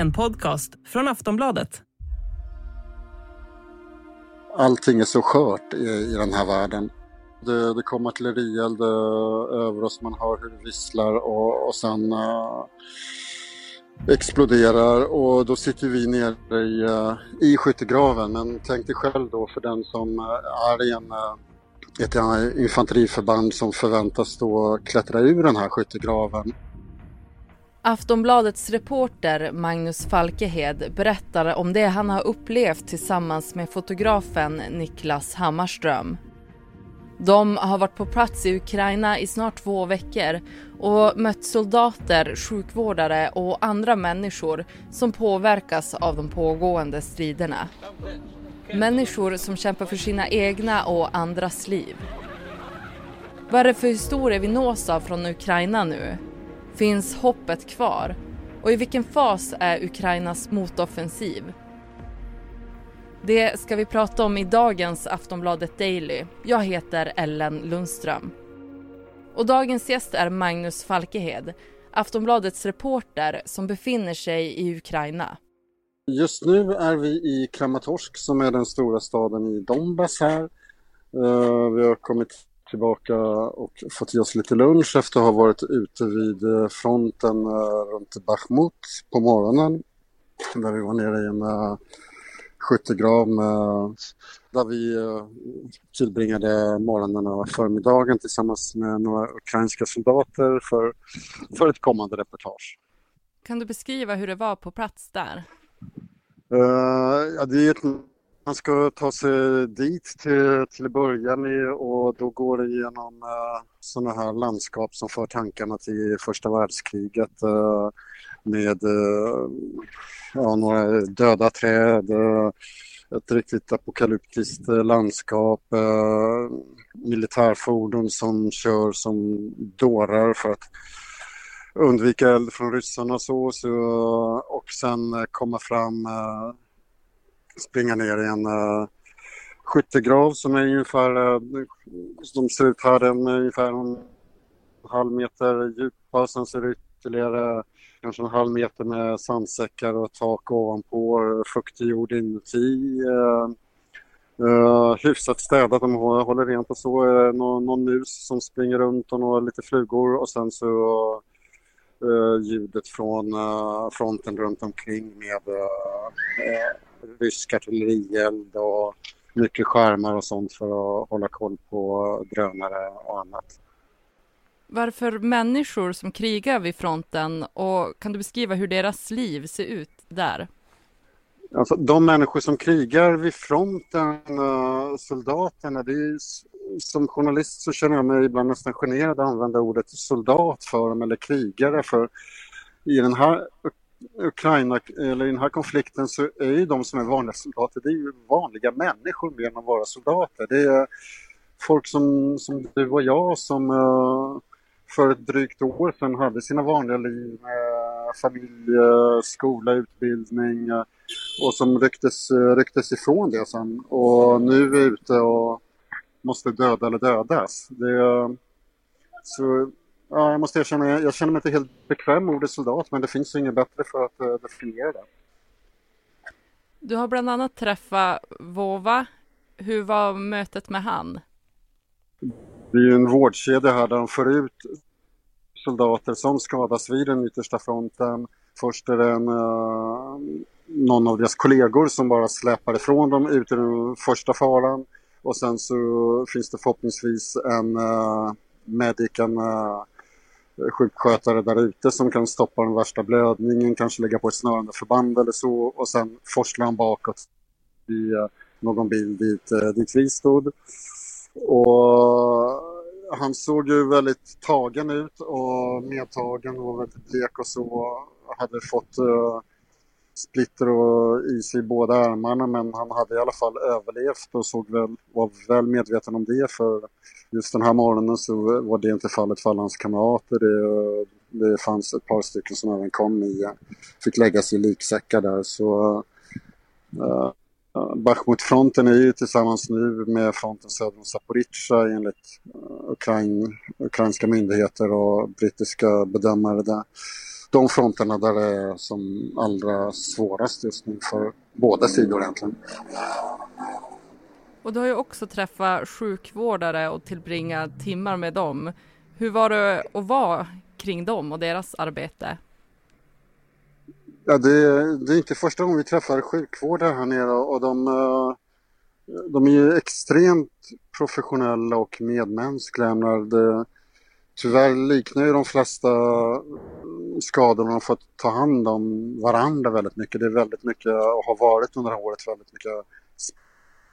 En podcast från Aftonbladet. Allting är så skört i, i den här världen. Det, det kommer artillerield eh, över oss, man hör hur det visslar och, och sen uh, exploderar och då sitter vi nere i, uh, i skyttegraven. Men tänk dig själv då för den som är i en uh, ett infanteriförband som förväntas då klättra ur den här skyttegraven. Aftonbladets reporter Magnus Falkehed berättar om det han har upplevt tillsammans med fotografen Niklas Hammarström. De har varit på plats i Ukraina i snart två veckor och mött soldater, sjukvårdare och andra människor som påverkas av de pågående striderna. Människor som kämpar för sina egna och andras liv. Vad är det för historia vi nås av från Ukraina nu? Finns hoppet kvar? Och i vilken fas är Ukrainas motoffensiv? Det ska vi prata om i dagens Aftonbladet Daily. Jag heter Ellen Lundström. Och dagens gäst är Magnus Falkehed, Aftonbladets reporter som befinner sig i Ukraina. Just nu är vi i Kramatorsk som är den stora staden i Donbass här. Eh, vi har kommit tillbaka och fått i oss lite lunch efter att ha varit ute vid eh, fronten uh, runt Bachmut på morgonen. Där vi var nere i en uh, skyttegrav med, där vi tillbringade morgonen och förmiddagen tillsammans med några ukrainska soldater för, för ett kommande reportage. Kan du beskriva hur det var på plats där? Uh, ja, det är ett, man ska ta sig dit till, till början och då går det genom uh, eh, sådana här landskap som för tankarna till första världskriget uh, med uh, ja, några döda träd, ett riktigt apokalyptiskt landskap, militärfordon som kör som dårar för att undvika eld från ryssarna och så, så och sen komma fram, uh, springa ner i en uh, skyttegrav som är ungefär, eh, uh, de ser ut här, den är ungefär en halv meter djupa, sen ser det ytterligare kanske en halv meter med sandsäckar och tak ovanpå, eh, fuktig jord inuti. Uh, hyfsat städat, de håller rent och så. Uh, någon, någon mus som springer runt och några lite flugor och sen så uh, ljudet från uh, fronten runt omkring med uh, rysk artillerield och mycket skärmar och sånt för att hålla koll på drönare och annat. Varför människor som krigar vid fronten och kan du beskriva hur deras liv ser ut där? Alltså, de människor som krigar vid fronten, uh, soldaterna, det är som journalist så känner jag mig ibland nästan generad att använda ordet soldat för dem eller krigare för i den här Ukraina, eller i den här konflikten så är ju de som är vanliga soldater, det är ju vanliga människor mer än att vara soldater. Det är folk som, som du och jag som uh, för ett drygt år sedan hade sina vanliga liv med familj, eh, skola, utbildning eh, och som rycktes, rycktes ifrån det sen och nu är ute och måste döda eller dödas. Det, så, ja, jag måste erkänna, jag känner mig inte helt bekväm med ordet soldat men det finns inget bättre för att uh, definiera det. Du har bland annat träffat Vova. Hur var mötet med han? Det är ju en vårdkedja här där de får ut soldater som skadas vid den yttersta fronten. Först är det en, uh, någon av deras kollegor som bara släpar ifrån dem ut i den första faran. Och sen så finns det förhoppningsvis en uh, medic, en uh, sjukskötare där ute som kan stoppa den värsta blödningen, kanske lägga på ett snörande förband eller så och sen forsla han bakåt i eh, någon bil dit, eh, dit vi stod. Och han såg ju väldigt tagen ut och medtagen och väldigt blek och så. Hade fått uh, splitter och is i båda armarna men han hade i alla fall överlevt och såg väl, var väl medveten om det för just den här morgonen så var det inte fallet för alla hans kamrater. Det, det fanns ett par stycken som även kom i, fick läggas i liksäckar där så eh, eh, uh, Bachmut-fronten är ju tillsammans nu med fronten söder om Zaporizjzja enligt eh, Ukrain, ukrainska myndigheter och brittiska bedömare där de fronterna där det är som allra svårast just nu för båda sidor egentligen. Och du har ju också träffat sjukvårdare och tillbringat timmar med dem. Hur var det att vara kring dem och deras arbete? Ja, det, det är inte första gången vi träffar sjukvårdare här nere och de, eh, de är ju extremt professionella och medmänskliga. Tyvärr liknar ju de flesta skadorna de fått ta hand om varandra väldigt mycket. Det är väldigt mycket och har varit under det här året väldigt mycket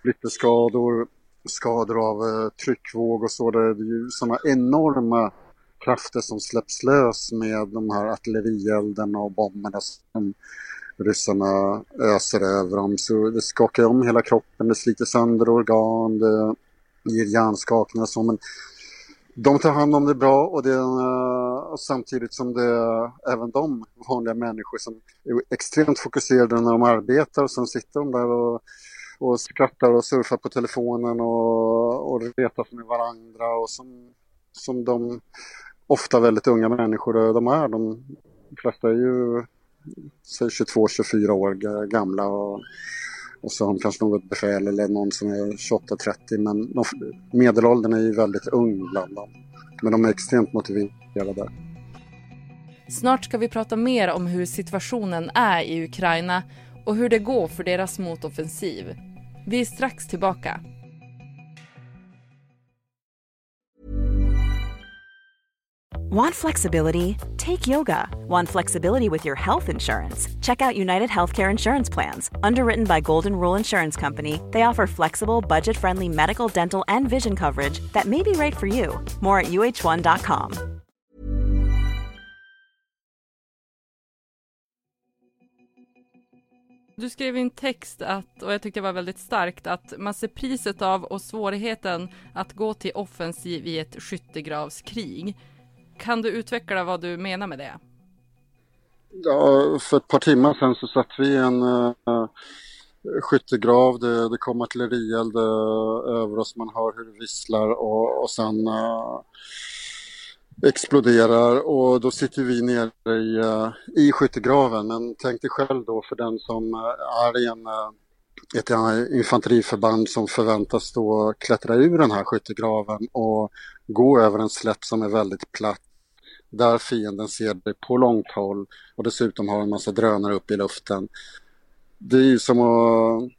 splitterskador, skador av eh, tryckvåg och så. Det är ju sådana enorma krafter som släpps lös med de här artillerielden och bomberna som ryssarna öser över dem. Så det skakar om hela kroppen, det sliter sönder organ, det ger hjärnskakningar och så. Men de tar hand om det bra och, det, och samtidigt som det är även de vanliga människor som är extremt fokuserade när de arbetar och sen sitter de där och, och skrattar och surfar på telefonen och, och retas med varandra och som, som de ofta väldigt unga människor de är. De flesta är ju 22-24 år gamla och, och så har de kanske något befäl eller någon som är 28-30 men de, medelåldern är ju väldigt ung bland dem. Men de är extremt motiverade. Snart ska vi prata mer om hur situationen är i Ukraina och hur det går för deras motoffensiv. Vi är strax tillbaka. Want flexibility? Take yoga. Want flexibility with your health insurance? Check out United Healthcare Insurance Plans. Underwritten by Golden Rule Insurance Company, they offer flexible, budget friendly medical, dental, and vision coverage that may be right for you. More at uh1.com. Du skrev i en text att, och jag tyckte det var väldigt starkt, att man ser priset av och svårigheten att gå till offensiv i ett skyttegravskrig. Kan du utveckla vad du menar med det? Ja, för ett par timmar sedan så satt vi i en uh, skyttegrav. Det, det kom artillerield uh, över oss. Man hör hur det visslar och, och sen uh, exploderar och då sitter vi nere i, uh, i skyttegraven. Men tänk dig själv då för den som är i en, ett infanteriförband som förväntas då klättra ur den här skyttegraven och gå över en slätt som är väldigt platt där fienden ser dig på långt håll och dessutom har en massa drönare upp i luften. Det är ju som att...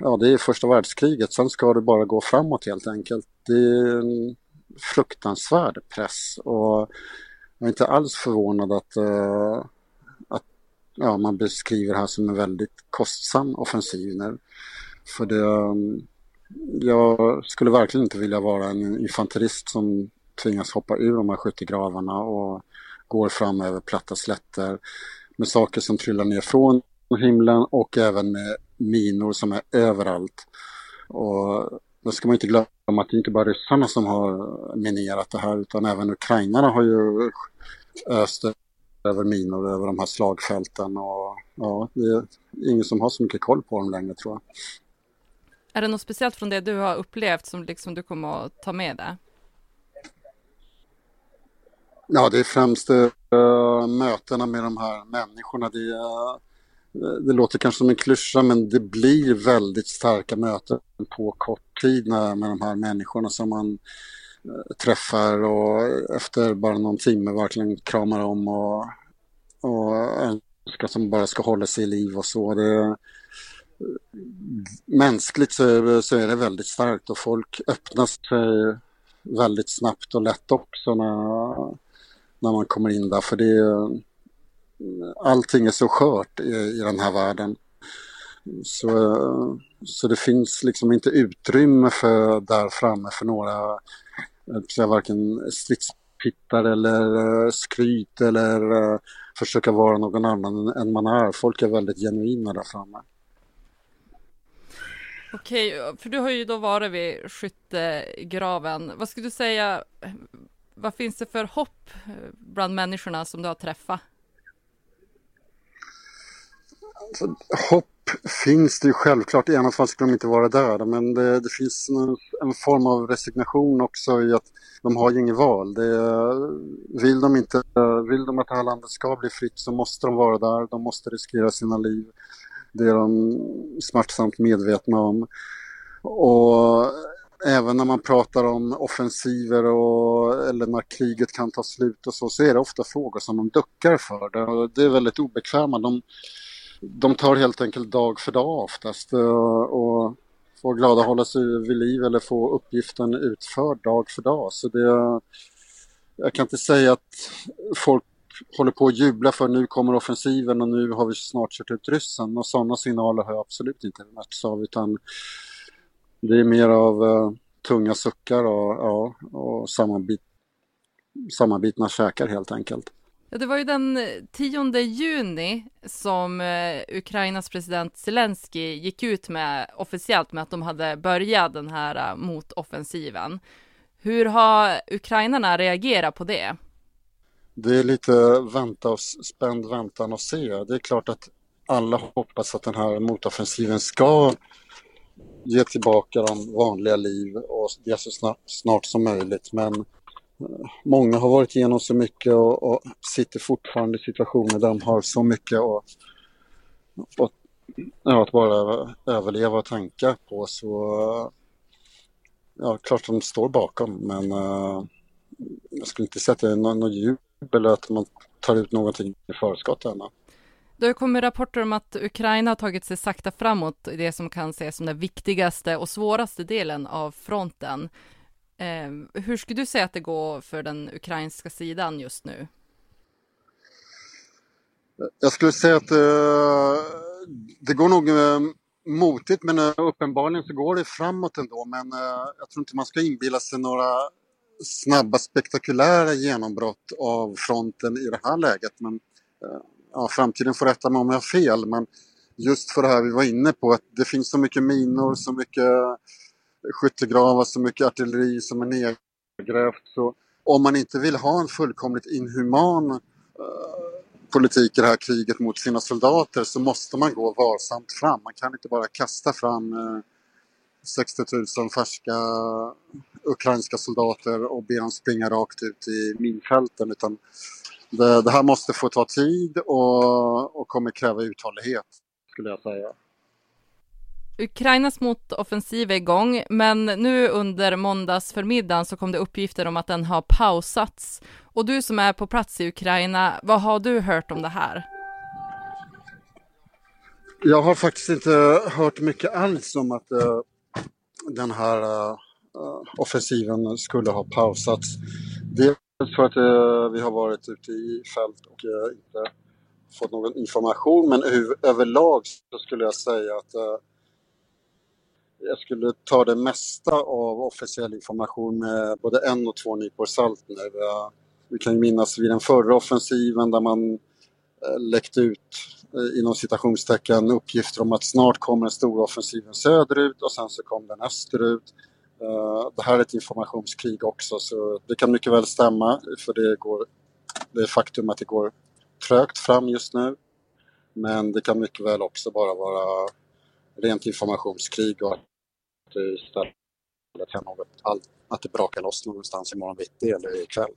Ja, det är första världskriget. Sen ska det bara gå framåt helt enkelt. Det är en fruktansvärd press och jag är inte alls förvånad att, uh, att ja, man beskriver det här som en väldigt kostsam offensiv nu. För det, um, jag skulle verkligen inte vilja vara en infanterist som tvingas hoppa ur de här skyttegravarna och går fram över platta slätter med saker som trillar ner från himlen och även med minor som är överallt. Och då ska man inte glömma att det inte bara ryssarna som har minerat det här utan även ukrainarna har ju öst över minor över de här slagfälten och ja, det är ingen som har så mycket koll på dem längre tror jag. Är det något speciellt från det du har upplevt som liksom du kommer att ta med dig? Ja, det är främst uh, mötena med de här människorna. Det, uh, det låter kanske som en klyscha men det blir väldigt starka möten på kort tid med, med de här människorna som man uh, träffar och efter bara någon timme verkligen kramar om och, och önskar som bara ska hålla sig i liv och så. Det, mänskligt så, så är det väldigt starkt och folk öppnar sig väldigt snabbt och lätt också när, när man kommer in där för det eh, allting är så skört i, i den här världen. Så, eh, så det finns liksom inte utrymme för där framme för några, säga, varken stridspittar eller eh, skryt eller försöka vara någon annan än man är. Folk är väldigt genuina där framme. Okej, för du har ju då varit vid skyttegraven. Vad skulle du säga, vad finns det för hopp eh, bland människorna som du har träffat? Alltså, hopp finns det ju självklart, i annat fall skulle de inte vara där, men det, det finns en, en, form av resignation också i att de har ju inget val. Det, vill, de inte, vill de att det här landet ska bli fritt så måste de vara där, de måste riskera sina liv. Det är de smärtsamt medvetna om. Och även när man pratar om offensiver och, eller när kriget kan ta slut och så, så är det ofta frågor som de duckar för. Det, det är väldigt obekväma. De, de tar helt enkelt dag för dag oftast och, och får glada hålla sig vid liv eller få uppgiften utförd dag för dag. Så det, jag kan inte säga att folk håller på att jubla för nu kommer offensiven och nu har vi snart kört ut ryssen och sådana signaler har jag absolut inte mötts av utan det är mer av uh, tunga suckar och, ja, och sammanbit, sammanbitna käkar helt enkelt. Ja, det var ju den 10 juni som eh, Ukrainas president Zelensky gick ut med officiellt med att de hade börjat den här eh, motoffensiven. Hur har ukrainarna reagerat på det? Det är lite vänta och spänd väntan och se. Det är klart att alla hoppas att den här motoffensiven ska ge tillbaka dem vanliga liv och det så snart, snart som möjligt. Men eh, många har varit igenom så mycket och, och sitter fortfarande i situationer där de har så mycket och, och, ja, att bara överleva och tänka på. Så eh, ja, klart de står bakom men uh, jag skulle inte säga att det är någon, någon jubel att man tar ut någonting i förskott ännu. Det har kommit rapporter om att Ukraina har tagit sig sakta framåt i det som kan ses som den viktigaste och svåraste delen av fronten. Eh, hur skulle du säga att det går för den ukrainska sidan just nu? Jag skulle säga att eh, det går nog eh, motigt men eh, uppenbarligen så går det framåt ändå. Men eh, jag tror inte man ska inbilla sig några snabba spektakulära genombrott av fronten i det här läget. Men eh, ja, framtiden får rätta mig om jag har fel, men just för det här vi var inne på, att det finns så mycket minor, så mycket eh, skyttegravar, så mycket artilleri som är nedgrävt. Så om man inte vill ha en fullkomligt inhuman uh, politik i det här kriget mot sina soldater så måste man gå varsamt fram. Man kan inte bara kasta fram uh, 60 000 färska ukrainska soldater och be dem springa rakt ut i minfälten utan det, det, här måste få ta tid och, och kommer kräva uthållighet, skulle jag säga. Ukrainas motoffensiv är igång, men nu under måndags förmiddagen så kom det uppgifter om att den har pausats. Och du som är på plats i Ukraina, vad har du hört om det här? Jag har faktiskt inte hört mycket alls om att uh, den här uh, offensiven skulle ha pausats. Det för att eh, vi har varit ute i fält och eh, inte fått någon information. Men överlag så skulle jag säga att eh, jag skulle ta det mesta av officiell information med både en och två nypor salt nu. Eh, vi kan ju minnas vid den förra offensiven där man eh, läckte ut eh, inom citationstecken uppgifter om att snart kommer den stora offensiven söderut och sen så kom den österut. Eh, det här är ett informationskrig också så det kan mycket väl stämma för det, går, det är faktum att det går trögt fram just nu. Men det kan mycket väl också bara vara rent informationskrig och att det istället kan något, att det brakar loss någonstans imorgon bitti eller ikväll.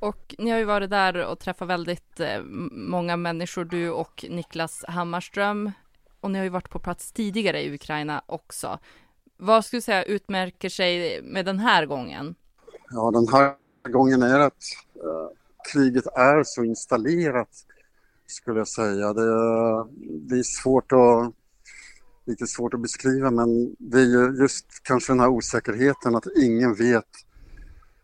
Och ni har ju varit där och träffat väldigt eh, många människor, du och Niklas Hammarström. Och ni har ju varit på plats tidigare i Ukraina också. Vad skulle du säga utmärker sig med den här gången? Ja, den här gången är att eh, kriget är så installerat, skulle jag säga. Det, det är svårt att lite svårt att beskriva men det är ju just kanske den här osäkerheten att ingen vet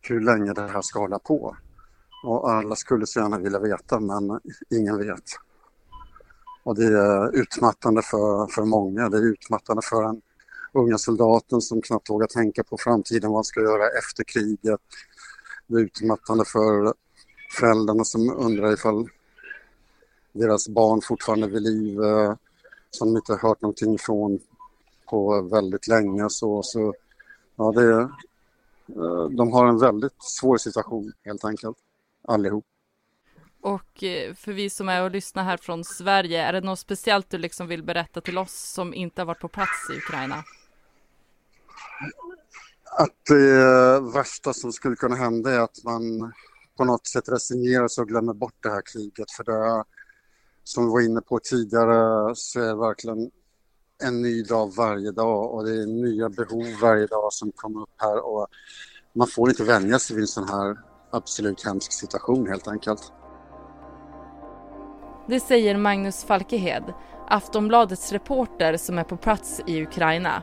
hur länge det här ska hålla på. Och alla skulle så gärna vilja veta men ingen vet. Och det är utmattande för, för många, det är utmattande för en unga soldaten som knappt vågar tänka på framtiden, vad han ska göra efter kriget. Det är utmattande för föräldrarna som undrar ifall deras barn fortfarande är vid liv eh, som de inte hört någonting ifrån på väldigt länge. Så, så ja, det, eh, de har en väldigt svår situation helt enkelt, allihop. Och eh, för vi som är och lyssnar här från Sverige, är det något speciellt du liksom vill berätta till oss som inte har varit på plats i Ukraina? Att det värsta som skulle kunna hända är att man på något sätt resignerar sig och glömmer bort det här kriget. För det, som vi var inne på tidigare, så är det verkligen en ny dag varje dag och det är nya behov varje dag som kommer upp här och man får inte vänja sig vid en sån här absolut hemsk situation helt enkelt. Det säger Magnus Falkehed, Aftonbladets reporter som är på plats i Ukraina.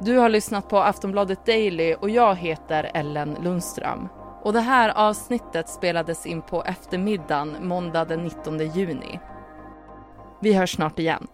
Du har lyssnat på Aftonbladet Daily och jag heter Ellen Lundström. Och det här avsnittet spelades in på eftermiddagen måndag den 19 juni. Vi hörs snart igen.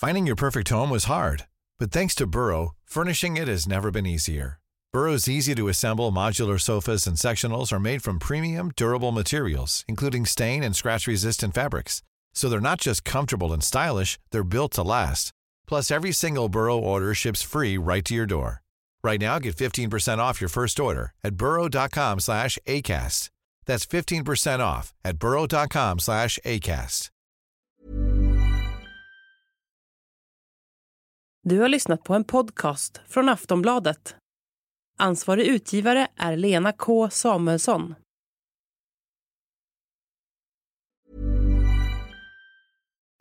Finding your perfect home was hard, but thanks to Burrow, furnishing it has never been easier. Burrow's easy to assemble modular sofas and sectionals are made from premium, durable materials, including stain and scratch resistant fabrics. So they're not just comfortable and stylish, they're built to last. Plus, every single Burrow order ships free right to your door. Right now, get 15% off your first order at burrow.com slash ACAST. That's 15% off at burrow.com slash ACAST. Du har lyssnat på en podcast från Aftonbladet. Ansvarig utgivare är Lena K Samuelsson.